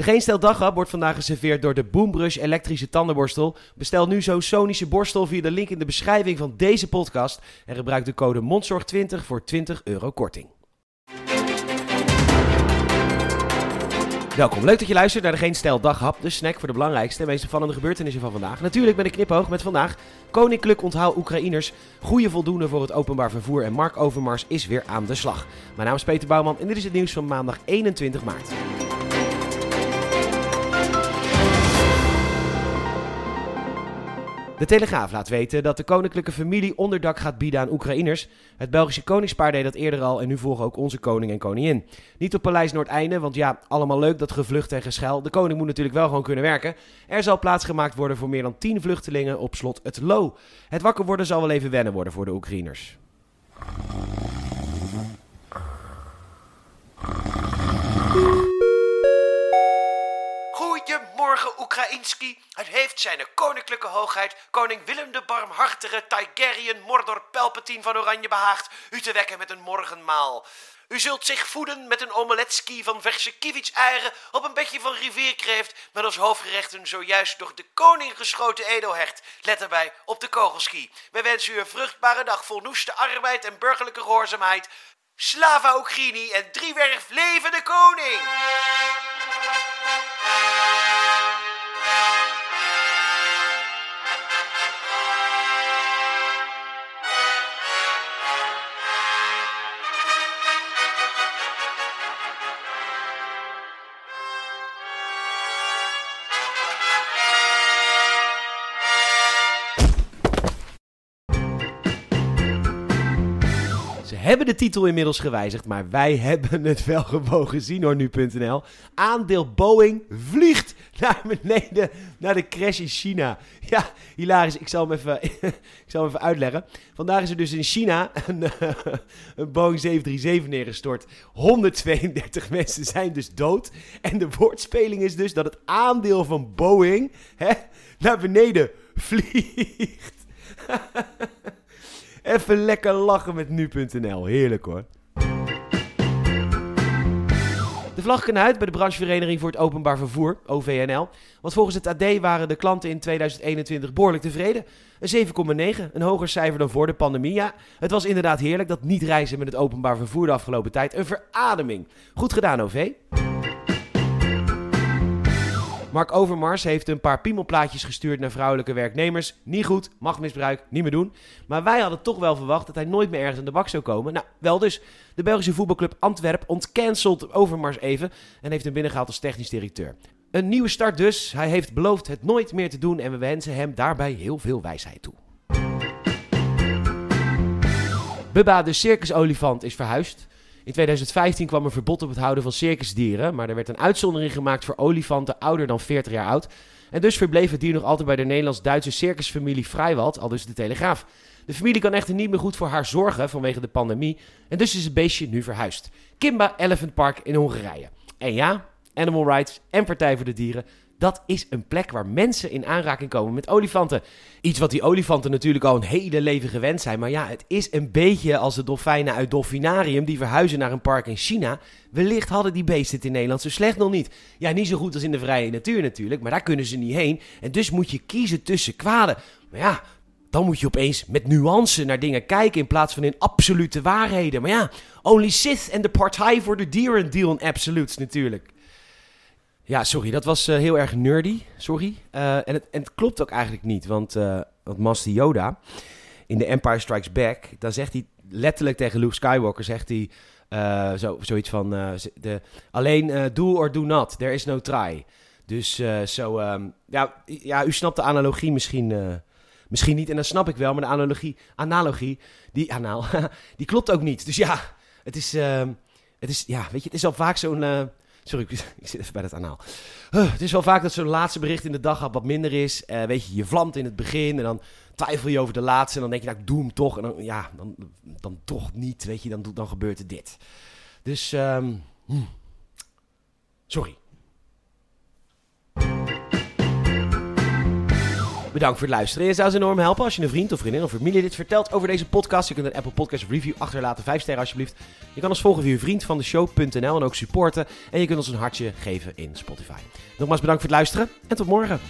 De Geen Stel wordt vandaag geserveerd door de Boombrush elektrische tandenborstel. Bestel nu zo'n sonische borstel via de link in de beschrijving van deze podcast en gebruik de code MONDZORG20 voor 20 euro korting. Welkom, leuk dat je luistert naar de Geen Stel Daghap, de snack voor de belangrijkste en meest opvallende gebeurtenissen van vandaag. Natuurlijk ben ik knipoog met vandaag Koninklijk Onthaal Oekraïners, goede voldoende voor het openbaar vervoer en Mark Overmars is weer aan de slag. Mijn naam is Peter Bouwman en dit is het nieuws van maandag 21 maart. De Telegraaf laat weten dat de koninklijke familie onderdak gaat bieden aan Oekraïners. Het Belgische koningspaar deed dat eerder al en nu volgen ook onze koning en koningin. Niet op Paleis Noordeinde, want ja, allemaal leuk dat gevlucht en geschel. De koning moet natuurlijk wel gewoon kunnen werken. Er zal plaats gemaakt worden voor meer dan 10 vluchtelingen op slot Het Loo. Het wakker worden zal wel even wennen worden voor de Oekraïners. Het heeft zijn koninklijke hoogheid koning Willem de Barmhartige Tigerian Mordor Palpatine van Oranje behaagd u te wekken met een morgenmaal. U zult zich voeden met een omeletski van verse eieren op een bedje van rivierkreeft met als hoofdgerechten zojuist door de koning geschoten edelhecht. Let erbij op de kogelski. Wij wensen u een vruchtbare dag vol noeste arbeid en burgerlijke gehoorzaamheid. Slava Oegrini en driewerf leven de koning! Hebben de titel inmiddels gewijzigd, maar wij hebben het wel gewoon gezien hoor, nu.nl. Aandeel Boeing vliegt naar beneden, naar de crash in China. Ja, hilarisch. Ik zal hem even, ik zal hem even uitleggen. Vandaag is er dus in China een, Boeing 737 neergestort. 132 mensen zijn dus dood. En de woordspeling is dus dat het aandeel van Boeing hè, naar beneden vliegt. Even lekker lachen met nu.nl. Heerlijk hoor. De vlag kan uit bij de branchevereniging voor het openbaar vervoer, OVNL. Want volgens het AD waren de klanten in 2021 behoorlijk tevreden. Een 7,9, een hoger cijfer dan voor de pandemie. Ja, het was inderdaad heerlijk dat niet reizen met het openbaar vervoer de afgelopen tijd. Een verademing. Goed gedaan, OV. Mark Overmars heeft een paar piemelplaatjes gestuurd naar vrouwelijke werknemers. Niet goed, machtmisbruik, niet meer doen. Maar wij hadden toch wel verwacht dat hij nooit meer ergens aan de bak zou komen. Nou, wel dus. De Belgische voetbalclub Antwerp ontcancelt Overmars even en heeft hem binnengehaald als technisch directeur. Een nieuwe start dus. Hij heeft beloofd het nooit meer te doen en we wensen hem daarbij heel veel wijsheid toe. Bubba de circusolifant is verhuisd. In 2015 kwam er verbod op het houden van circusdieren, maar er werd een uitzondering gemaakt voor olifanten ouder dan 40 jaar oud. En dus verbleef het dier nog altijd bij de Nederlands-Duitse circusfamilie Vrijwald, al dus de Telegraaf. De familie kan echter niet meer goed voor haar zorgen vanwege de pandemie en dus is het beestje nu verhuisd. Kimba Elephant Park in Hongarije. En ja, Animal Rights en Partij voor de Dieren dat is een plek waar mensen in aanraking komen met olifanten. Iets wat die olifanten natuurlijk al een hele leven gewend zijn. Maar ja, het is een beetje als de dolfijnen uit Dolfinarium die verhuizen naar een park in China. Wellicht hadden die beesten het in Nederland zo slecht nog niet. Ja, niet zo goed als in de vrije natuur natuurlijk, maar daar kunnen ze niet heen. En dus moet je kiezen tussen kwaden. Maar ja, dan moet je opeens met nuance naar dingen kijken in plaats van in absolute waarheden. Maar ja, only Sith en de Partij voor de Dieren deal in absolutes natuurlijk. Ja, sorry, dat was uh, heel erg nerdy. Sorry. Uh, en, het, en, het, klopt ook eigenlijk niet, want, uh, want Master Yoda in The Empire Strikes Back, dan zegt hij letterlijk tegen Luke Skywalker, zegt hij zo, zoiets van, de, alleen do or do not, there is no try. Dus zo, um, ja, ja, u snapt de analogie misschien, misschien niet, en dat snap ik wel, maar de analogie, analogie die, die klopt ook niet. Dus ja, het is, ehm, het is, ja, weet je, het is al vaak zo'n Sorry, ik zit even bij dat anaal. het is wel vaak dat zo'n laatste bericht in de dag wat minder is. Uh, weet je, je vlamt in het begin en dan twijfel je over de laatste. En dan denk je, nou, ik doe hem toch. En dan, ja, dan, dan toch niet, weet je, dan, dan gebeurt er dit. Dus, um, sorry. Bedankt voor het luisteren. Je zou ons enorm helpen als je een vriend of vriendin of familie dit vertelt over deze podcast. Je kunt een Apple Podcast review achterlaten, 5 sterren alsjeblieft. Je kan ons volgen via vriendvandeshow.nl en ook supporten. En je kunt ons een hartje geven in Spotify. Nogmaals bedankt voor het luisteren en tot morgen.